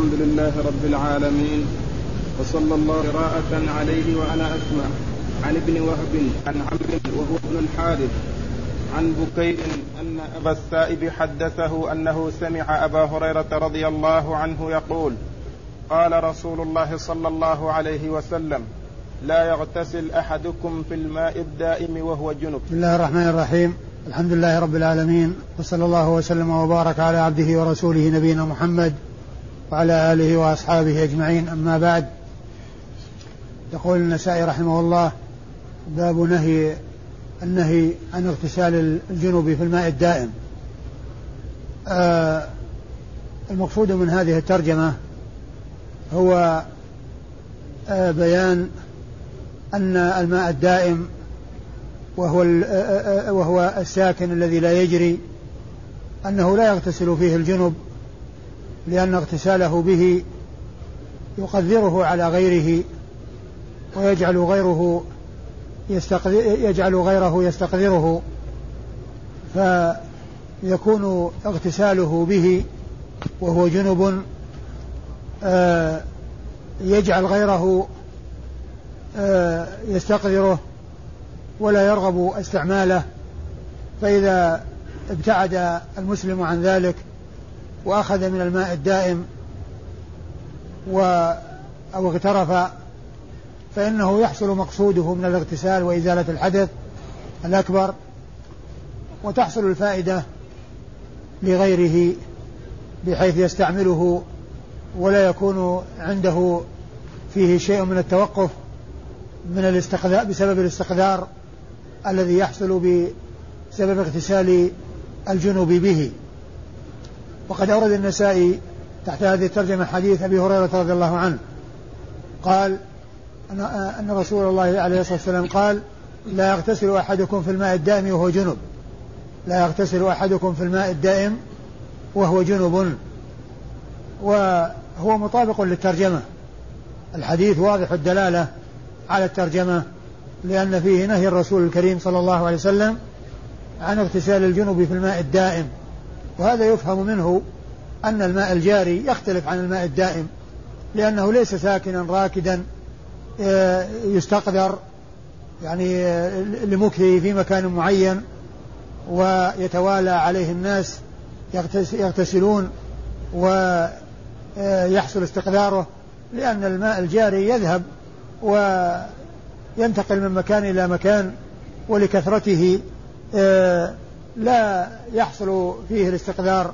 الحمد لله رب العالمين وصلى الله قراءة عليه وأنا أسمع عن ابن وهب عن عمرو وهو ابن الحارث عن بكير أن أبا السائب حدثه أنه سمع أبا هريرة رضي الله عنه يقول قال رسول الله صلى الله عليه وسلم لا يغتسل أحدكم في الماء الدائم وهو جنب. بسم الله الرحمن الرحيم الحمد لله رب العالمين وصلى الله وسلم وبارك على عبده ورسوله نبينا محمد وعلى آله وأصحابه أجمعين. أما بعد يقول النسائي رحمه الله باب نهي النهي عن اغتسال الجنوب في الماء الدائم. آه المقصود من هذه الترجمة هو آه بيان أن الماء الدائم وهو آه، آه، آه، وهو الساكن الذي لا يجري أنه لا يغتسل فيه الجنب لأن اغتساله به يقدره على غيره ويجعل غيره يجعل غيره يستقذره. فيكون اغتساله به وهو جنب يجعل غيره يستقذره ولا يرغب استعماله. فإذا ابتعد المسلم عن ذلك وأخذ من الماء الدائم و أو اغترف فإنه يحصل مقصوده من الاغتسال وإزالة الحدث الأكبر وتحصل الفائدة لغيره بحيث يستعمله ولا يكون عنده فيه شيء من التوقف من الاستقذار بسبب الاستقذار الذي يحصل بسبب اغتسال الجنوب به. وقد أورد النسائي تحت هذه الترجمة حديث أبي هريرة رضي الله عنه. قال أن, رسول الله عليه الصلاة والسلام قال لا يغتسل أحدكم في الماء الدائم وهو جنب. لا يغتسل أحدكم في الماء الدائم وهو جنب. وهو مطابق للترجمة. الحديث واضح الدلالة على الترجمة لأن فيه نهي الرسول الكريم صلى الله عليه وسلم عن اغتسال الجنب في الماء الدائم. وهذا يفهم منه أن الماء الجاري يختلف عن الماء الدائم لأنه ليس ساكنا راكدا آه، يستقدر يعني آه، لمكثه في مكان معين ويتوالى عليه الناس يغتسلون ويحصل استقداره لأن الماء الجاري يذهب وينتقل من مكان إلى مكان ولكثرته آه، لا يحصل فيه الاستقدار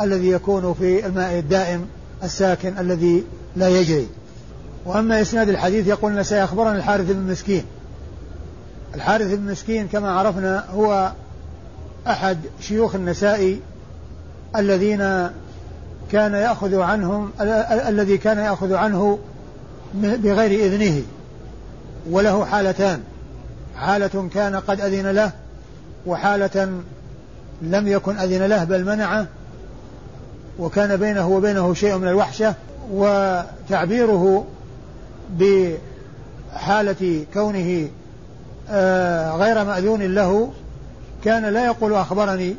الذي يكون في الماء الدائم الساكن الذي لا يجري. وأما إسناد الحديث يقول سيخبرنا الحارث بن مسكين. الحارث بن مسكين كما عرفنا هو أحد شيوخ النسائي الذين كان يأخذ عنهم الذي كان يأخذ عنه بغير إذنه. وله حالتان. حالة كان قد أذن له وحالة لم يكن أذن له بل منعه وكان بينه وبينه شيء من الوحشة وتعبيره بحالة كونه آه، غير مأذون له كان لا يقول أخبرني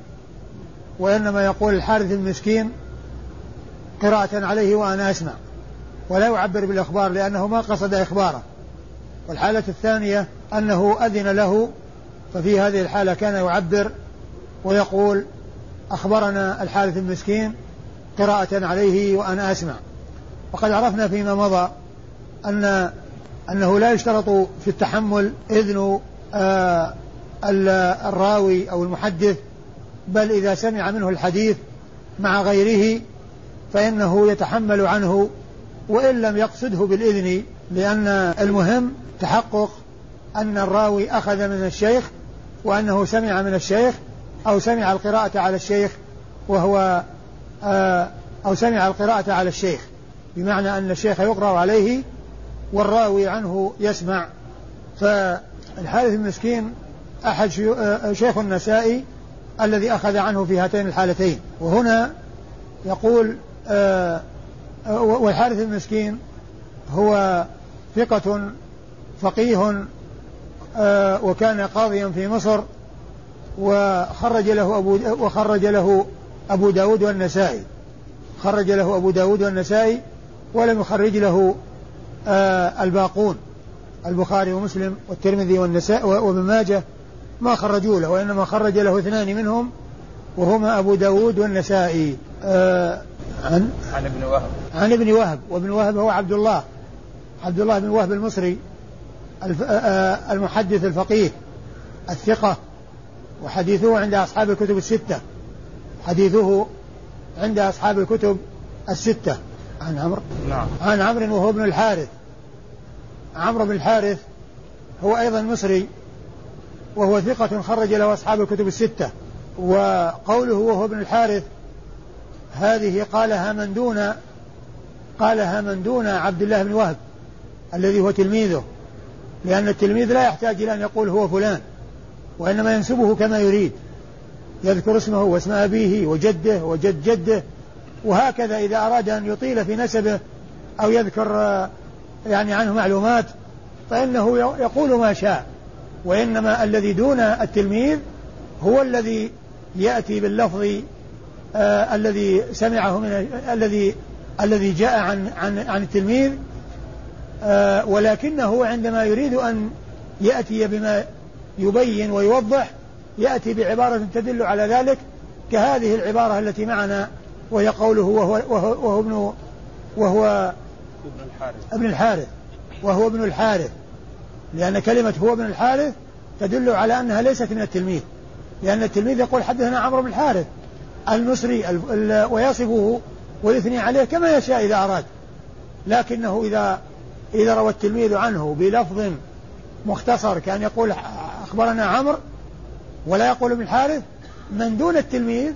وإنما يقول الحارث المسكين قراءة عليه وأنا أسمع ولا يعبر بالإخبار لأنه ما قصد إخباره. والحالة الثانية أنه أذن له ففي هذه الحالة كان يعبر ويقول أخبرنا الحارث المسكين قراءة عليه وأنا أسمع. وقد عرفنا فيما مضى أن أنه لا يشترط في التحمل إذن آه الراوي أو المحدث بل إذا سمع منه الحديث مع غيره فإنه يتحمل عنه وإن لم يقصده بالإذن لأن المهم تحقق أن الراوي أخذ من الشيخ وأنه سمع من الشيخ أو سمع القراءة على الشيخ وهو آه، أو سمع القراءة على الشيخ بمعنى أن الشيخ يقرأ عليه والراوي عنه يسمع. فالحارث المسكين أحد آه، شيخ النسائي الذي أخذ عنه في هاتين الحالتين. وهنا يقول آه، والحارث المسكين هو ثقة فقيه وكان قاضيا في مصر وخرج له أبو وخرج له أبو داود والنسائي. خرج له أبو داود والنسائي ولم يخرج له آه الباقون. البخاري ومسلم والترمذي والنسائي وابن ماجه ما خرجوا له وإنما خرج له اثنان منهم وهما أبو داود والنسائي. آه عن؟ عن ابن وهب. عن ابن وهب وابن وهب هو عبد الله. عبد الله بن وهب المصري آه، آه، المحدث الفقيه الثقة. وحديثه عند أصحاب الكتب الستة. حديثه عند أصحاب الكتب الستة. عن عمرو نعم. عن عمرو وهو ابن الحارث. عمرو بن الحارث هو أيضا مصري وهو ثقة خرج له أصحاب الكتب الستة. وقوله وهو ابن الحارث هذه قالها من دون قالها من دون عبد الله بن وهب الذي هو تلميذه. لأن التلميذ لا يحتاج إلى أن يقول هو فلان. وإنما ينسبه كما يريد. يذكر اسمه واسم أبيه وجده وجد جده. وهكذا إذا أراد أن يطيل في نسبه أو يذكر يعني عنه معلومات فإنه يقول ما شاء. وإنما الذي دون التلميذ هو الذي يأتي باللفظ آه الذي سمعه من الذي الذي جاء عن عن عن التلميذ آه ولكنه عندما يريد أن يأتي بما يبين ويوضح يأتي بعبارة تدل على ذلك كهذه العبارة التي معنا وهي قوله وهو, وهو, وهو ابن وهو ابن الحارث ابن الحارث وهو ابن الحارث. لأن كلمة هو ابن الحارث تدل على أنها ليست من التلميذ. لأن التلميذ يقول حدثنا عمرو بن الحارث المصري ويصفه ويثني عليه كما يشاء إذا أراد. لكنه إذا إذا روى التلميذ عنه بلفظ مختصر كان يقول أخبرنا عمرو ولا يقول ابن الحارث من دون التلميذ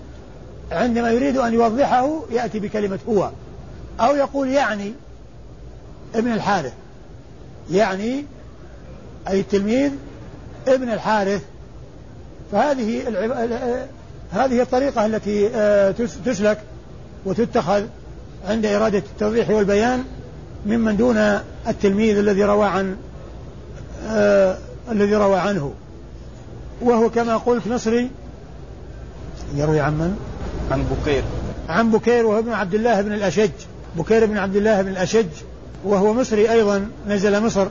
عندما يريد أن يوضحه يأتي بكلمة هو أو يقول يعني ابن الحارث. يعني أي التلميذ ابن الحارث. فهذه العب... هذه الطريقة التي آه، تسلك وتتخذ عند إرادة التوضيح والبيان ممن دون التلميذ الذي روى عن آه الذي روى عنه. وهو كما قلت مصري يروي عن من؟ عن بكير. عن بكير وهو ابن عبد الله بن الأشج. بكير بن عبد الله بن الأشج. وهو مصري أيضا نزل مصر.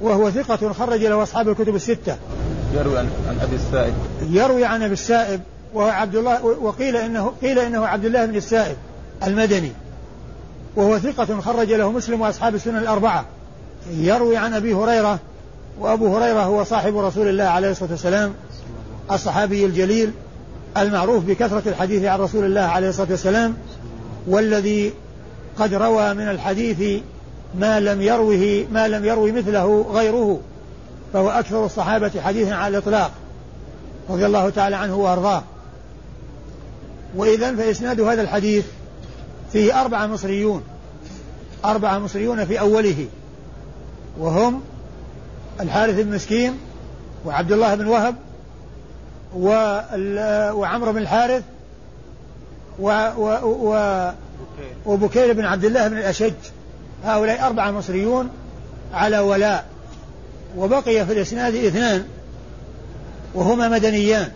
وهو ثقة خرج له أصحاب الكتب الستة. يروي عن, عن أبي السائب. يروي عن أبي السائب. وهو عبد الله وقيل إنه قيل إنه عبد الله بن السائب المدني. وهو ثقة خرج له مسلم وأصحاب السنن الأربعة. يروي عن أبي هريرة. وأبو هريرة هو صاحب رسول الله عليه الصلاة والسلام. الصحابي الجليل المعروف بكثرة الحديث عن رسول الله عليه الصلاة والسلام والذي قد روى من الحديث ما لم يروه ما لم يروي مثله غيره فهو أكثر الصحابة حديثا على الإطلاق رضي الله تعالى عنه وأرضاه. وإذا فإسناد هذا الحديث فيه أربعة مصريون أربعة مصريون في أوله وهم الحارث بن مسكين وعبد الله بن وهب وعمرو بن الحارث و و و وبكير. بن عبد الله بن الأشج. هؤلاء أربعة مصريون على ولاء. وبقي في الإسناد اثنان وهما مدنيان.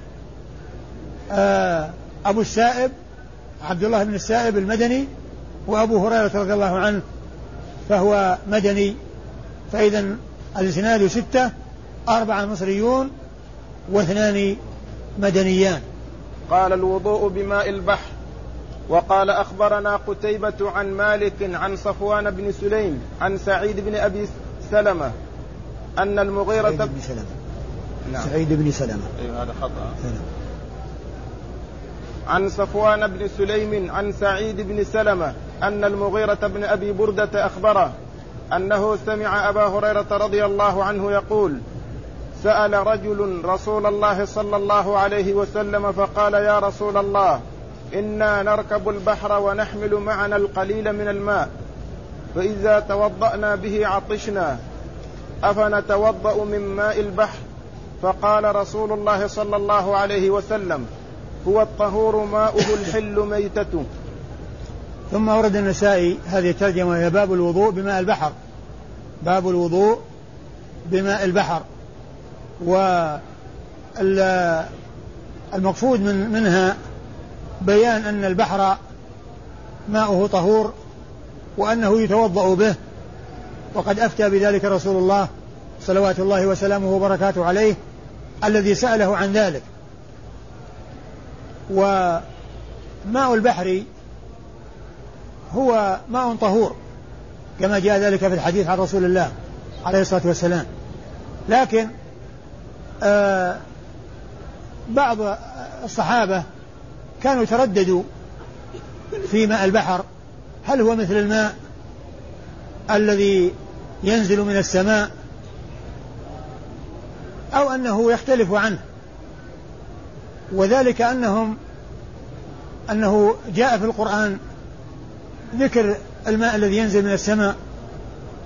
آه، أبو السائب عبد الله بن السائب المدني وأبو هريرة رضي الله عنه فهو مدني. فإذا الإسناد ستة أربعة مصريون واثنان مدنيان. قال الوضوء بماء البحر. وقال أخبرنا قتيبة عن مالك عن صفوان بن سليم عن سعيد بن أبي سلمة أن المغيرة سعيد بن سلمة. نعم. سعيد بن سلمة. أيوه هذا خطأ. عن صفوان بن سليم عن سعيد بن سلمة أن المغيرة بن أبي بردة أخبره أنه سمع أبا هريرة رضي الله عنه يقول سأل رجل رسول الله صلى الله عليه وسلم فقال يا رسول الله إنا نركب البحر ونحمل معنا القليل من الماء فإذا توضأنا به عطشنا أفنتوضأ من ماء البحر؟ فقال رسول الله صلى الله عليه وسلم هو الطهور ماؤه الحل ميتته ثم ورد النسائي هذه الترجمة هي باب الوضوء بماء البحر. باب الوضوء بماء البحر. والمقصود من منها بيان أن البحر ماؤه طهور وأنه يتوضأ به وقد أفتى بذلك رسول الله صلوات الله وسلامه وبركاته عليه الذي سأله عن ذلك. وماء البحر هو ماء طهور كما جاء ذلك في الحديث عن رسول الله عليه الصلاة والسلام. لكن بعض الصحابة كانوا يترددوا في ماء البحر. هل هو مثل الماء الذي ينزل من السماء أو أنه يختلف عنه؟ وذلك أنهم أنه جاء في القرآن ذكر الماء الذي ينزل من السماء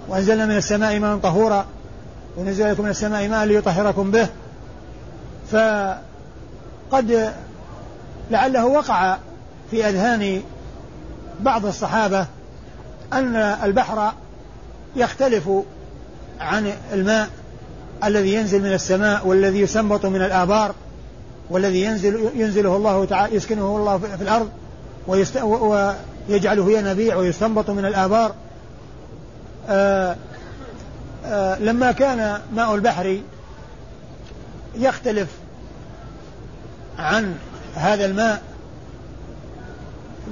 وأنزلنا من السماء ماء طهورا. ونزل لكم من السماء ماء ليطهركم به. فقد لعله وقع في أذهان بعض الصحابة أن البحر يختلف عن الماء الذي ينزل من السماء والذي يسنبط من الآبار والذي ينزل ينزله الله تعالى يسكنه الله في الأرض ويجعله ينابيع ويستنبط من الآبار. آآ لما كان ماء البحر يختلف عن هذا الماء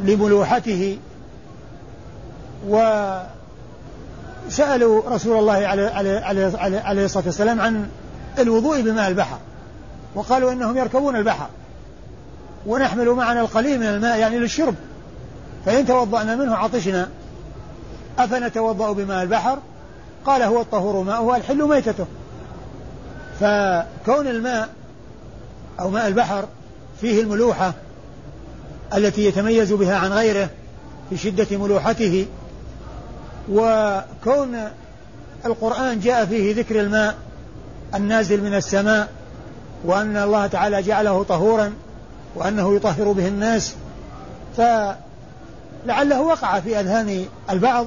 لملوحته وسألوا رسول الله عليه, عليه, عليه, عليه الصلاة والسلام عن الوضوء بماء البحر وقالوا إنهم يركبون البحر ونحمل معنا القليل من الماء يعني للشرب فإن توضأنا منه عطشنا أفنتوضأ بماء البحر؟ قال هو الطهور ماءه الحل ميتته. فكون الماء أو ماء البحر فيه الملوحة التي يتميز بها عن غيره في شدة ملوحته وكون القرآن جاء فيه ذكر الماء النازل من السماء وأن الله تعالى جعله طهورا وأنه يطهر به الناس فلعله وقع في أذهان البعض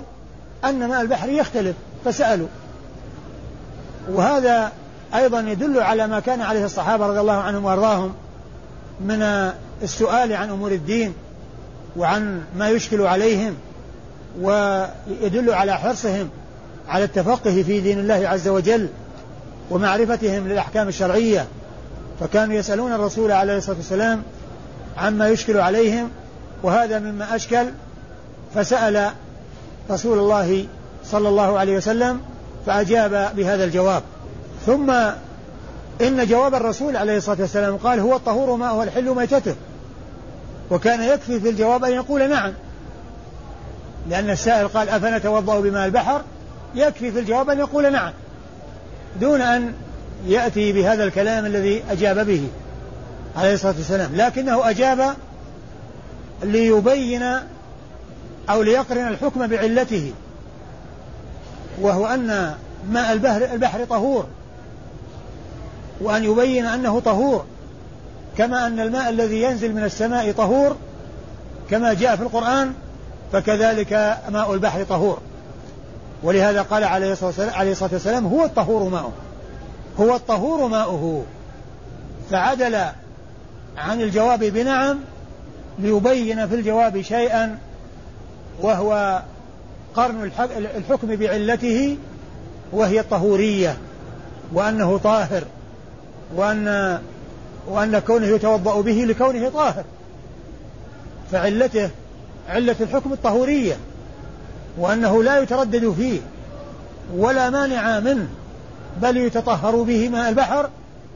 أن ماء البحر يختلف. فسألوا. وهذا أيضا يدل على ما كان عليه الصحابة رضي الله عنهم وأرضاهم من السؤال عن أمور الدين وعن ما يشكل عليهم ويدل على حرصهم على التفقه في دين الله عز وجل ومعرفتهم للأحكام الشرعية. فكانوا يسألون الرسول عليه الصلاة والسلام عما يشكل عليهم وهذا مما أشكل. فسأل رسول الله صلى الله عليه وسلم فأجاب بهذا الجواب. ثم إن جواب الرسول عليه الصلاة والسلام قال هو الطهور ماءه الحل ميتته. وكان يكفي في الجواب أن يقول نعم. لأن السائل قال أفنتوضأ بماء البحر؟ يكفي في الجواب أن يقول نعم. دون أن يأتي بهذا الكلام الذي أجاب به عليه الصلاة والسلام. لكنه أجاب ليبين أو ليقرن الحكم بعلته. وهو أن ماء البحر, البحر طهور وأن يبين أنه طهور كما أن الماء الذي ينزل من السماء طهور كما جاء في القرآن فكذلك ماء البحر طهور. ولهذا قال عليه الصلاة والسلام هو الطهور ماؤه. هو الطهور ماؤه. فعدل عن الجواب بنعم ليبين في الجواب شيئا وهو قرن الحكم بعلته وهي الطهورية وأنه طاهر وأن وأن كونه يتوضأ به لكونه طاهر. فعلته علة الحكم الطهورية وأنه لا يتردد فيه ولا مانع منه بل يتطهر به ماء البحر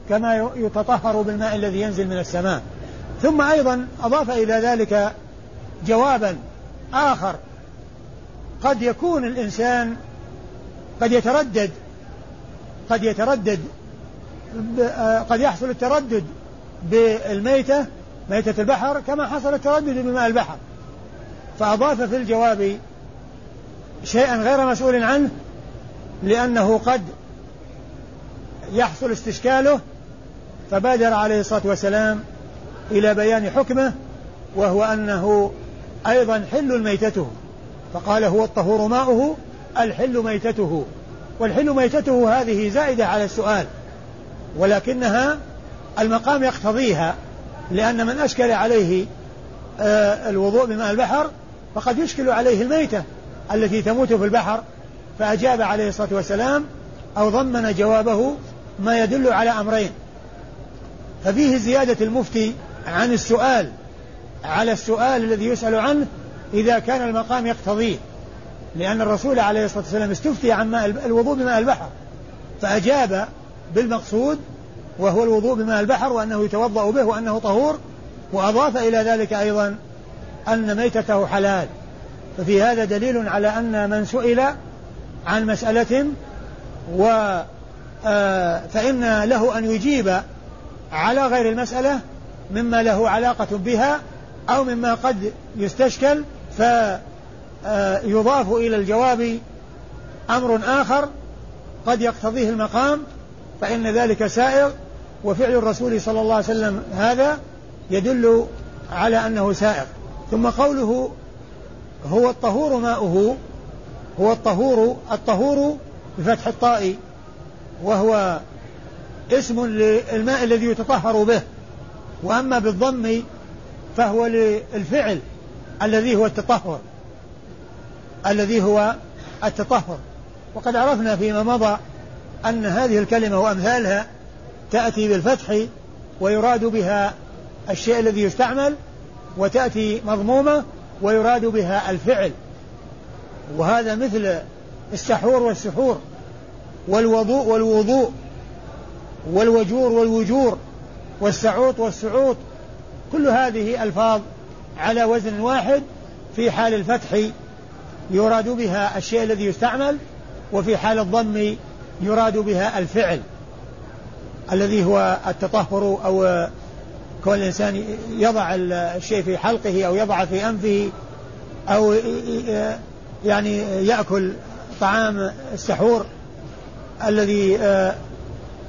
كما يتطهر بالماء الذي ينزل من السماء. ثم أيضا أضاف إلى ذلك جوابا آخر قد يكون الإنسان قد يتردد قد يتردد قد يحصل التردد بالميتة ميتة البحر كما حصل التردد بماء البحر. فأضاف في الجواب شيئا غير مسؤول عنه لأنه قد يحصل استشكاله فبادر عليه الصلاة والسلام إلى بيان حكمه وهو أنه أيضا حل ميتته. فقال هو الطهور ماؤه الحل ميتته. والحل ميتته هذه زائدة على السؤال ولكنها المقام يقتضيها لأن من أشكل عليه آه، الوضوء بماء البحر فقد يشكل عليه الميتة التي تموت في البحر. فأجاب عليه الصلاة والسلام أو ضمن جوابه ما يدل على أمرين. ففيه زيادة المفتي عن السؤال على السؤال الذي يسأل عنه إذا كان المقام يقتضيه لأن الرسول عليه الصلاة والسلام استفتي عن ماء الوضوء بماء البحر فأجاب بالمقصود وهو الوضوء بماء البحر وأنه يتوضأ به وأنه طهور وأضاف إلى ذلك أيضا أن ميتته حلال. ففي هذا دليل على أن من سئل عن مسألة و آه، فإن له أن يجيب على غير المسألة مما له علاقة بها أو مما قد يستشكل فيضاف إلى الجواب أمر آخر قد يقتضيه المقام فإن ذلك سائغ وفعل الرسول صلى الله عليه وسلم هذا يدل على أنه سائغ. ثم قوله هو الطهور ماؤه هو الطهور الطهور بفتح الطاء وهو اسم للماء الذي يتطهر به وأما بالضم فهو للفعل الذي هو التطهر. الذي هو التطهر. وقد عرفنا فيما مضى أن هذه الكلمة وأمثالها تأتي بالفتح ويراد بها الشيء الذي يستعمل وتأتي مضمومة ويراد بها الفعل. وهذا مثل السحور والسحور والوضوء والوضوء والوجور والوجور والسعوط والسعوط. كل هذه ألفاظ على وزن واحد في حال الفتح يراد بها الشيء الذي يستعمل وفي حال الضم يراد بها الفعل الذي هو التطهر أو كون الإنسان يضع الشيء في حلقه أو يضع في أنفه أو يعني يأكل طعام السحور الذي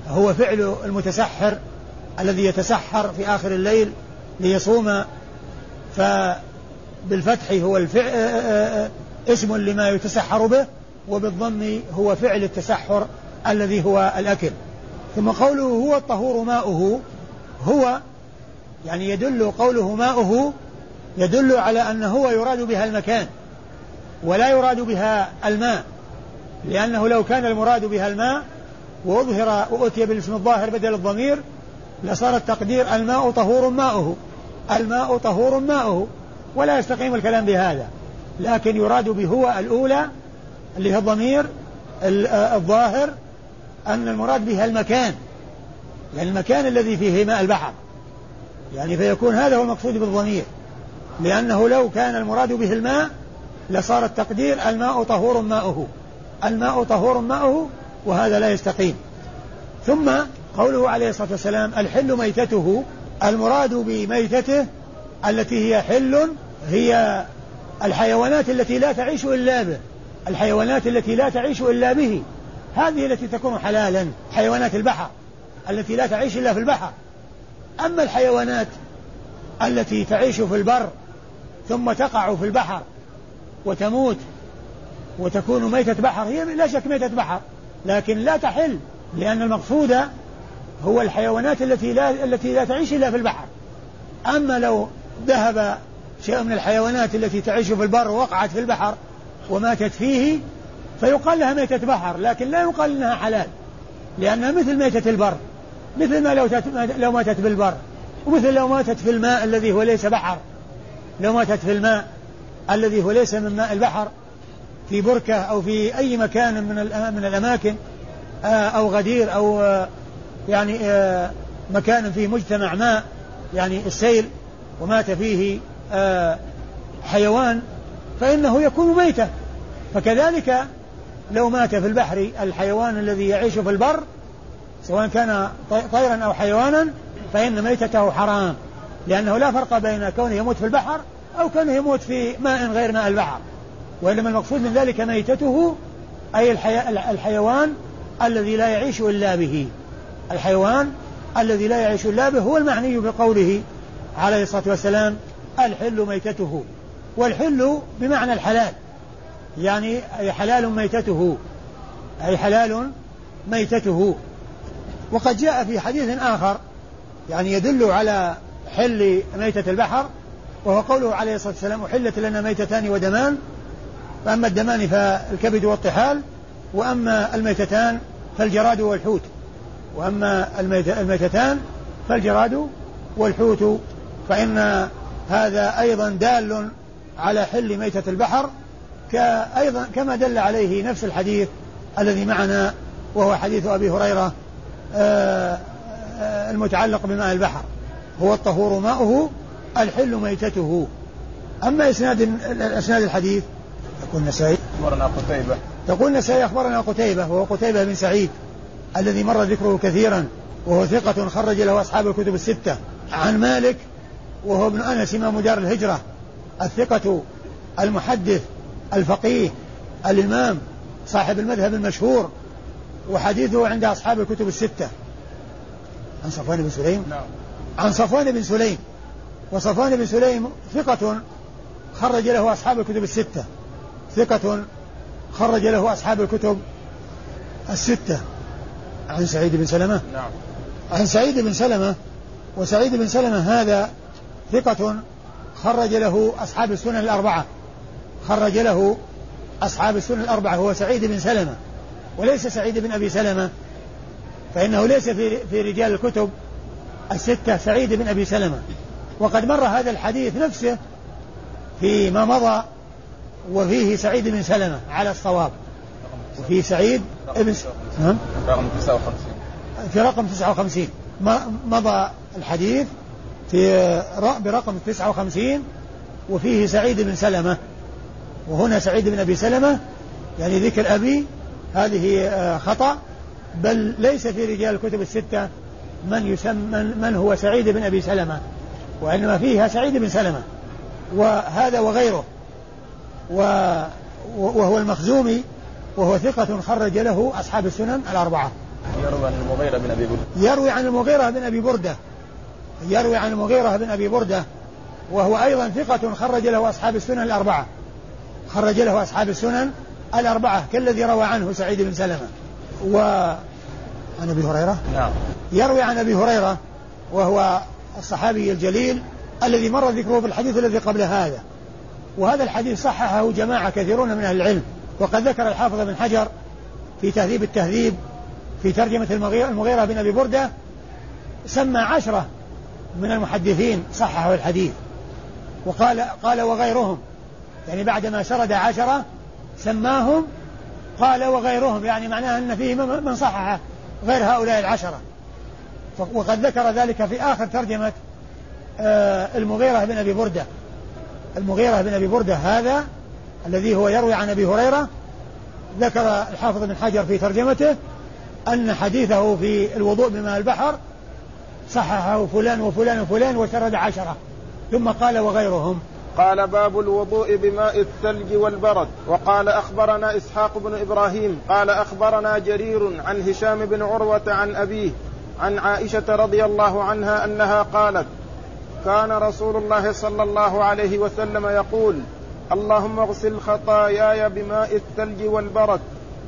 هو فعل المتسحر الذي يتسحر في آخر الليل ليصوم فبالفتح هو الفعل آه، آه، اسم لما يتسحر به وبالضم هو فعل التسحر الذي هو الأكل. ثم قوله هو الطهور ماؤه هو يعني يدل قوله ماؤه يدل على أنه هو يراد بها المكان ولا يراد بها الماء لأنه لو كان المراد بها الماء وأظهر وأتي بالاسم الظاهر بدل الضمير لصار التقدير الماء طهور ماؤه. الماء طهور ماؤه ولا يستقيم الكلام بهذا. لكن يراد بهو الأولى اللي هي الضمير الظاهر أن المراد بها المكان. يعني المكان الذي فيه ماء البحر. يعني فيكون هذا هو المقصود بالضمير. لأنه لو كان المراد به الماء لصار التقدير الماء طهور ماؤه. الماء طهور ماؤه وهذا لا يستقيم. ثم قوله عليه الصلاة والسلام الحل ميتته. المراد بميتته التي هي حل هي الحيوانات التي لا تعيش إلا به الحيوانات التي لا تعيش إلا به. هذه التي تكون حلالا حيوانات البحر التي لا تعيش إلا في البحر. أما الحيوانات التي تعيش في البر ثم تقع في البحر وتموت وتكون ميتة بحر هي لا شك ميتة بحر لكن لا تحل لأن المقصود هو الحيوانات التي لا التي لا تعيش إلا في البحر. أما لو ذهب شيء من الحيوانات التي تعيش في البر ووقعت في البحر وماتت فيه فيقال لها ميتة بحر لكن لا يقال إنها حلال لأنها مثل ميتة البر مثل ما لو لو ماتت بالبر ومثل لو ماتت في الماء الذي هو ليس بحر لو ماتت في الماء الذي هو ليس من ماء البحر في بركة أو في أي مكان من من الأماكن آه، أو غدير أو آه، يعني آه، مكان فيه مجتمع ماء يعني السيل ومات فيه حيوان فإنه يكون ميتة فكذلك لو مات في البحر الحيوان الذي يعيش في البر سواء كان طيرا أو حيوانا فإن ميتته حرام لأنه لا فرق بين كونه يموت في البحر أو كونه يموت في ماء غير ماء البحر. وإنما المقصود من ذلك ميتته أي الحي... الحيوان الذي لا يعيش إلا به. الحيوان الذي لا يعيش إلا به هو المعني بقوله عليه الصلاة والسلام الحل ميتته. والحل بمعنى الحلال يعني أي حلال ميتته أي حلال ميتته. وقد جاء في حديث آخر يعني يدل على حل ميتة البحر وهو قوله عليه الصلاة والسلام أحلت لنا ميتتان ودمان فأما الدمان فالكبد والطحال وأما الميتتان فالجراد والحوت. وأما الميتتان فالجراد والحوت فإن هذا أيضا دال على حل ميتة البحر كأيضا كما دل عليه نفس الحديث الذي معنا وهو حديث أبي هريرة آه، آه، المتعلق بماء البحر. هو الطهور ماؤه الحل ميتته. أما إسناد إسناد الحديث يقول النسائي أخبرنا قتيبة. يقول النسائي أخبرنا قتيبة وهو قتيبة بن سعيد. الذي مر ذكره كثيرا وهو ثقة خرج له أصحاب الكتب الستة عن مالك وهو ابن أنس إمام دار الهجرة. الثقة المحدث الفقيه الإمام صاحب المذهب المشهور وحديثه عند أصحاب الكتب الستة. عن صفوان بن سليم؟ نعم. عن صفوان بن سليم. وصفوان بن سليم ثقة خرج له أصحاب الكتب الستة. ثقة خرج له أصحاب الكتب الستة. عن سعيد بن سلمة؟ نعم. عن سعيد بن سلمة وسعيد بن سلمة هذا ثقة خرج له أصحاب السنن الأربعة. خرج له أصحاب السنن الأربعة هو سعيد بن سلمة وليس سعيد بن أبي سلمة فإنه ليس في في رجال الكتب الستة سعيد بن أبي سلمة. وقد مر هذا الحديث نفسه فيما مضى وفيه سعيد بن سلمة على الصواب. وفي سعيد ابن نعم رقم 59 في رقم 59 مضى الحديث في برقم 59 وفيه سعيد بن سلمة. وهنا سعيد بن أبي سلمة يعني ذكر أبي هذه آه، خطأ بل ليس في رجال الكتب الستة من يسمى من هو سعيد بن أبي سلمة وإنما فيها سعيد بن سلمة وهذا وغيره وهو المخزومي وهو ثقة خرج له أصحاب السنن الأربعة. يروي عن المغيرة بن أبي بردة. يروي عن المغيرة بن أبي بردة. يروي عن المغيرة بن أبي بردة. وهو أيضا ثقة خرج له أصحاب السنن الأربعة. خرج له أصحاب السنن الأربعة كالذي روى عنه سعيد بن سلمة. و عن أبي هريرة؟ نعم. يروي عن أبي هريرة وهو الصحابي الجليل الذي مر ذكره في الحديث الذي قبل هذا. وهذا الحديث صححه جماعة كثيرون من أهل العلم. وقد ذكر الحافظ بن حجر في تهذيب التهذيب في ترجمة المغيرة بن أبي بردة سمى عشرة من المحدثين صححوا الحديث. وقال قال وغيرهم. يعني بعدما سرد عشرة سماهم قال وغيرهم. يعني معناه أن فيه من صحح غير هؤلاء العشرة. وقد ذكر ذلك في آخر ترجمة آه، المغيرة بن أبي بردة. المغيرة بن أبي بردة هذا الذي هو يروي عن أبي هريرة ذكر الحافظ بن حجر في ترجمته أن حديثه في الوضوء بماء البحر صححه فلان وفلان وفلان وسرد عشرة ثم قال وغيرهم. قال باب الوضوء بماء الثلج والبرد. وقال أخبرنا إسحاق بن إبراهيم قال أخبرنا جرير عن هشام بن عروة عن أبيه عن عائشة رضي الله عنها أنها قالت كان رسول الله صلى الله عليه وسلم يقول اللهم اغسل خطاياي بماء الثلج والبرد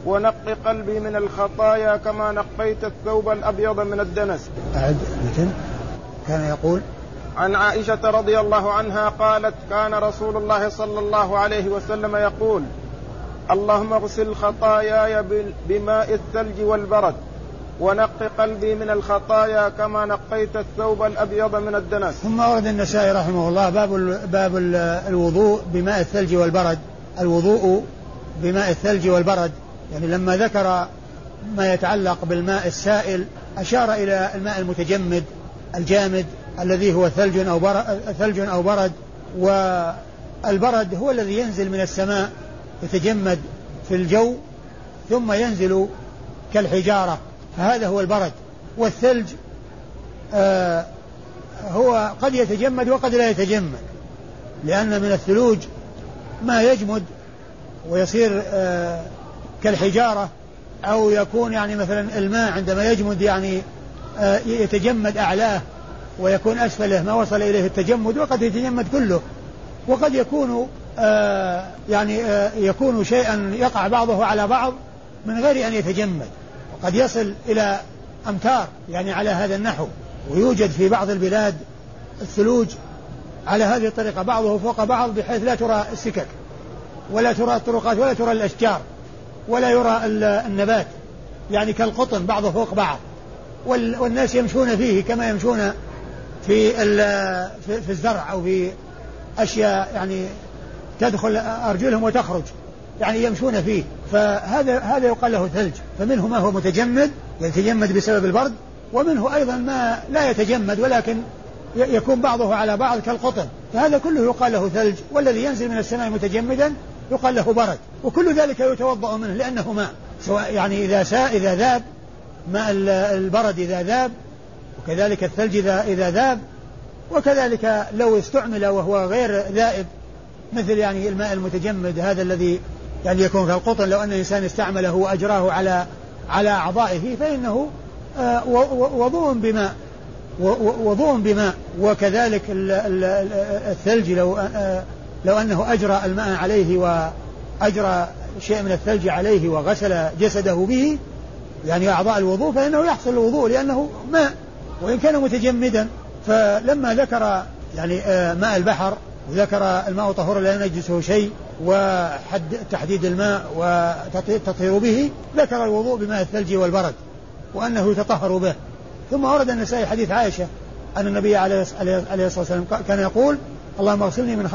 ونق قلبي من الخطايا كما نقيت الثوب الأبيض من الدنس. أعد كان يقول عن عائشة رضي الله عنها قالت كان رسول الله صلى الله عليه وسلم يقول اللهم اغسل خطاياي بماء الثلج والبرد ونق قلبي من الخطايا كما نقيت الثوب الأبيض من الدنس. ثم ورد النسائي رحمه الله باب باب الوضوء بماء الثلج والبرد، الوضوء بماء الثلج والبرد، يعني لما ذكر ما يتعلق بالماء السائل أشار إلى الماء المتجمد الجامد الذي هو ثلج أو برد ثلج أو برد. والبرد هو الذي ينزل من السماء يتجمد في الجو ثم ينزل كالحجارة. فهذا هو البرد والثلج آه هو قد يتجمد وقد لا يتجمد لأن من الثلوج ما يجمد ويصير آه كالحجارة أو يكون يعني مثلا الماء عندما يجمد يعني آه يتجمد أعلاه ويكون أسفله ما وصل إليه التجمد وقد يتجمد كله وقد يكون آه يعني آه يكون شيئا يقع بعضه على بعض من غير أن يتجمد. وقد يصل إلى أمتار يعني على هذا النحو ويوجد في بعض البلاد الثلوج على هذه الطريقة بعضه فوق بعض بحيث لا ترى السكك ولا ترى الطرقات ولا ترى الأشجار ولا يرى النبات يعني كالقطن بعضه فوق بعض. والناس يمشون فيه كما يمشون في في الزرع أو في أشياء يعني تدخل أرجلهم وتخرج يعني يمشون فيه. فهذا هذا يقال له ثلج. فمنه ما هو متجمد يتجمد بسبب البرد ومنه أيضا ما لا يتجمد ولكن يكون بعضه على بعض كالقطن. فهذا كله يقال له ثلج والذي ينزل من السماء متجمدا يقال له برد. وكل ذلك يتوضأ منه لأنه ماء. سواء يعني إذا ساء إذا ذاب ماء البرد إذا ذاب وكذلك الثلج إذا إذا ذاب وكذلك لو استعمل وهو غير ذائب مثل يعني الماء المتجمد هذا الذي يعني يكون كالقطن لو أن الإنسان استعمله وأجراه على على أعضائه فإنه آه، وضوء بماء وضوء بماء وكذلك الثلج لو آه، لو أنه أجرى الماء عليه وأجرى شيء من الثلج عليه وغسل جسده به يعني أعضاء الوضوء فإنه يحصل الوضوء لأنه ماء وإن كان متجمدا. فلما ذكر يعني آه، ماء البحر وذكر الماء طهور لا ينجسه شيء وحد تحديد الماء وتطهير به ذكر الوضوء بماء الثلج والبرد وأنه يتطهر به. ثم ورد النسائي حديث عائشة أن النبي عليه الصلاة والسلام كان يقول اللهم اغسلني من خ...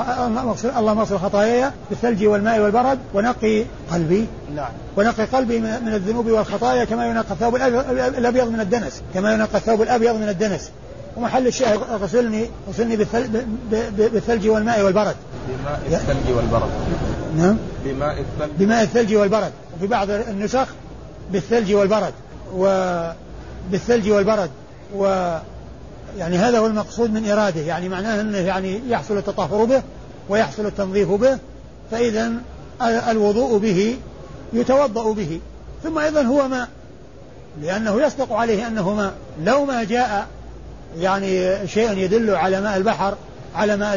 اللهم اغسل خطاياي بالثلج والماء والبرد ونقي قلبي. نعم. ونقي قلبي من الذنوب والخطايا كما ينقى الثوب الأبيض من الدنس كما ينقى الثوب الأبيض من الدنس. ومحل الشاهد غسلني غسلني بالثلج والماء والبرد. بماء الثلج والبرد. نعم. بماء الثلج. بماء الثلج والبرد. وفي بعض النسخ بالثلج والبرد. وبالثلج والبرد. و يعني هذا هو المقصود من إراده. يعني معناه أنه يعني يحصل التطهر به ويحصل التنظيف به. فإذا الوضوء به يتوضأ به. ثم أيضا هو ماء لأنه يصدق عليه أنه ماء لو ما جاء يعني شيء يدل على ماء البحر على ماء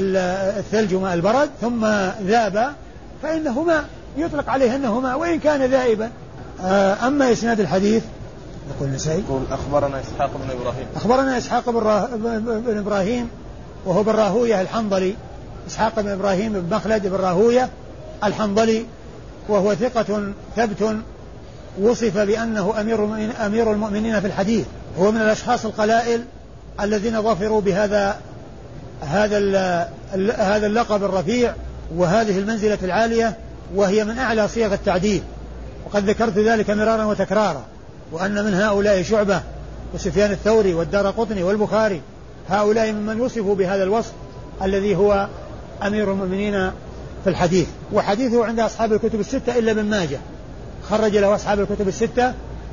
الثلج وماء البرد ثم ذاب فإنه ماء يطلق عليه أنه ماء وإن كان ذائبا. آه، أما إسناد الحديث يقول النسائي. يقول أخبرنا إسحاق بن إبراهيم. أخبرنا إسحاق بن إبراهيم وهو بن راهوية الحنظلي. إسحاق بن إبراهيم بن مخلد بن راهوية الحنظلي وهو ثقة ثبت وصف بأنه أمير أمير المؤمنين في الحديث. هو من الأشخاص القلائل الذين ظفروا بهذا هذا هذا اللقب الرفيع وهذه المنزلة العالية وهي من أعلى صيغ التعديل. وقد ذكرت ذلك مرارا وتكرارا وأن من هؤلاء شعبة وسفيان الثوري والدار قطني والبخاري هؤلاء ممن وصفوا بهذا الوصف الذي هو أمير المؤمنين في الحديث. وحديثه عند أصحاب الكتب الستة إلا ابن ماجه. خرج له أصحاب الكتب الستة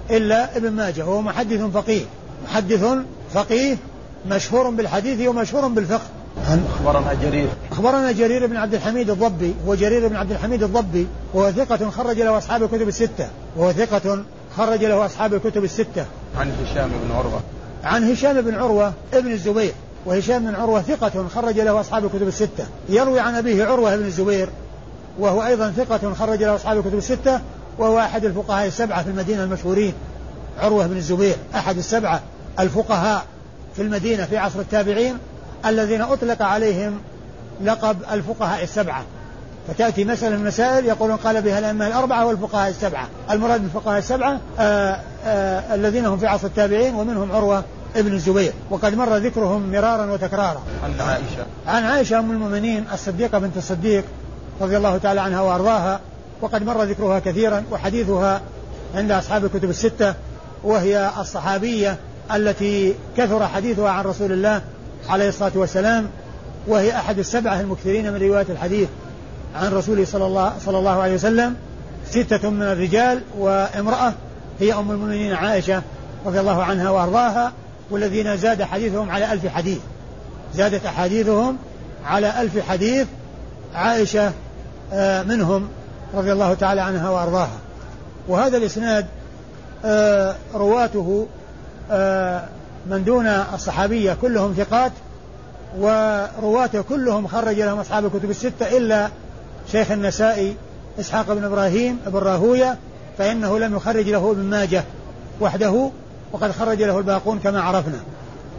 إلا ابن ماجه وهو محدث فقيه. محدث فقيه مشهور بالحديث ومشهور بالفقه. أخبرنا جرير. أخبرنا جرير بن عبد الحميد الضبي هو جرير بن عبد الحميد الضبي وهو ثقة خرج له أصحاب الكتب الستة. وهو ثقة خرج له أصحاب الكتب الستة. عن هشام بن عروة. عن هشام بن عروة ابن الزبير. وهشام بن عروة ثقة خرج له أصحاب الكتب الستة. يروي عن أبيه عروة بن الزبير وهو أيضا ثقة خرج له أصحاب الكتب الستة وهو أحد الفقهاء السبعة في المدينة المشهورين. عروة بن الزبير أحد السبعة الفقهاء. في المدينة في عصر التابعين الذين أطلق عليهم لقب الفقهاء السبعة. فتأتي مسألة من المسائل يقولون قال بها الأئمة الأربعة والفقهاء السبعة. المراد بالفقهاء السبعة آآ آه، آآ آه، الذين هم في عصر التابعين ومنهم عروة ابن الزبير. وقد مر ذكرهم مرارا وتكرارا. عن عائشة. عن عائشة أم المؤمنين الصديقة بنت الصديق رضي الله تعالى عنها وأرضاها. وقد مر ذكرها كثيرا وحديثها عند أصحاب الكتب الستة وهي الصحابية التي كثر حديثها عن رسول الله عليه الصلاة والسلام وهي أحد السبعة المكثرين من رواية الحديث عن رسوله صلى الله, صلى الله عليه وسلم. ستة من الرجال وامرأة هي أم المؤمنين عائشة رضي الله عنها وأرضاها والذين زاد حديثهم على ألف حديث. زادت أحاديثهم على ألف حديث عائشة آه، منهم رضي الله تعالى عنها وأرضاها. وهذا الإسناد آه، رواته من دون الصحابية كلهم ثقات ورواته كلهم خرج لهم أصحاب الكتب الستة إلا شيخ النسائي إسحاق بن إبراهيم بن راهوية فإنه لم يخرج له ابن ماجه وحده وقد خرج له الباقون كما عرفنا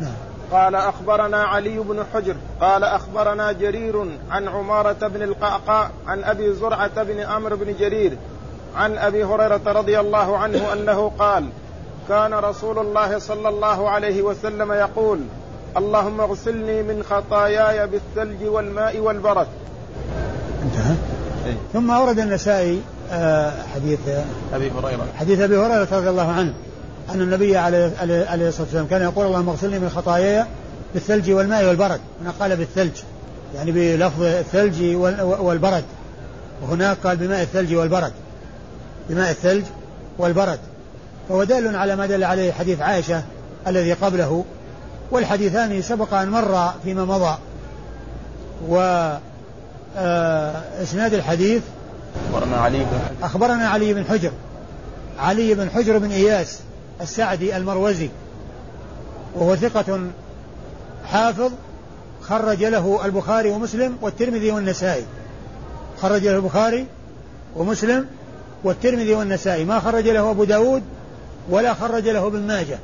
نعم. قال أخبرنا علي بن حجر قال أخبرنا جرير عن عمارة بن القعقاع عن أبي زرعة بن عمرو بن جرير عن أبي هريرة رضي الله عنه أنه قال كان رسول الله صلى الله عليه وسلم يقول اللهم اغسلني من خطاياي بالثلج والماء والبرد. انتهى؟ إيه؟ ثم أورد النسائي آه، حديث أبي هريرة. حديث أبي هريرة رضي الله عنه أن النبي عليه, عليه الصلاة والسلام كان يقول اللهم اغسلني من خطاياي بالثلج والماء والبرد. هنا قال بالثلج يعني بلفظ الثلج والبرد. وهناك قال بماء الثلج والبرد. بماء الثلج والبرد. فهو دال على ما دل عليه حديث عائشة الذي قبله. والحديثان سبق أن مر فيما مضى. و آه، إسناد الحديث أخبرنا علي بن حجر. أخبرنا علي بن حجر. علي بن حجر بن إياس السعدي المروزي. وهو ثقة حافظ خرج له البخاري ومسلم والترمذي والنسائي. خرج له البخاري ومسلم والترمذي والنسائي. ما خرج له أبو داود ولا خرج له ابن ماجه.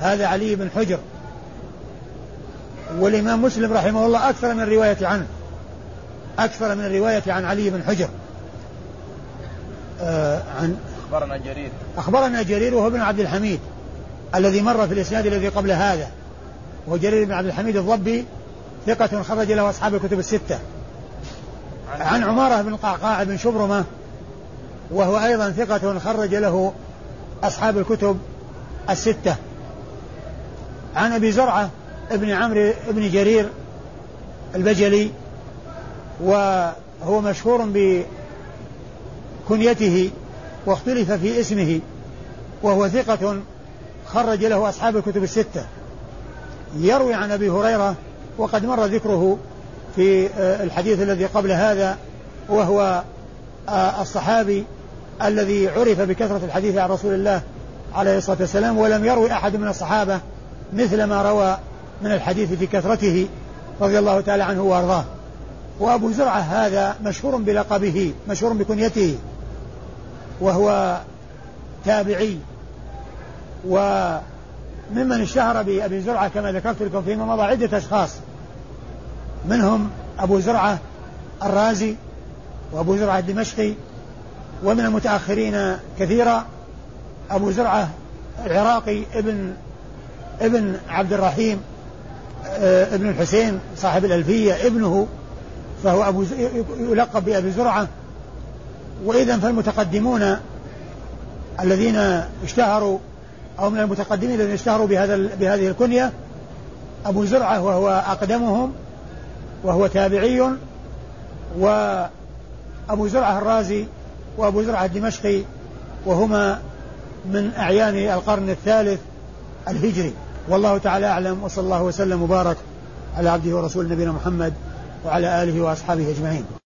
هذا علي بن حجر. والإمام مسلم رحمه الله أكثر من الرواية عنه. أكثر من الرواية عن علي بن حجر. آه عن أخبرنا جرير. أخبرنا جرير وهو ابن عبد الحميد. الذي مر في الإسناد الذي قبل هذا. وهو جرير بن عبد الحميد الضبي ثقة خرج له أصحاب الكتب الستة. عن عمارة بن قعقاع بن شبرمة وهو أيضا ثقة خرج له أصحاب الكتب الستة. عن أبي زرعة ابن عمرو بن جرير البجلي وهو مشهور بكنيته واختلف في اسمه وهو ثقة خرج له أصحاب الكتب الستة. يروي عن أبي هريرة وقد مر ذكره في آه، الحديث الذي قبل هذا وهو آه، الصحابي الذي عرف بكثرة الحديث عن رسول الله عليه الصلاة والسلام ولم يروي أحد من الصحابة مثل ما روى من الحديث في كثرته رضي الله تعالى عنه وأرضاه. وأبو زرعة هذا مشهور بلقبه مشهور بكنيته وهو تابعي. وممن اشتهر بأبي زرعة كما ذكرت لكم فيما مضى عدة أشخاص. منهم أبو زرعة الرازي وأبو زرعة الدمشقي ومن المتأخرين كثيرا أبو زرعة العراقي ابن ابن عبد الرحيم آه، ابن الحسين صاحب الألفية ابنه فهو أبو يلقب بأبي زرعة. وإذا فالمتقدمون الذين اشتهروا أو من المتقدمين الذين اشتهروا بهذا بهذه الكنية أبو زرعة وهو أقدمهم وهو تابعي وأبو زرعة الرازي وأبو زرعة الدمشقي وهما من أعيان القرن الثالث الهجري. والله تعالى أعلم وصلى الله وسلم وبارك على عبده ورسول نبينا محمد وعلى آله وأصحابه أجمعين.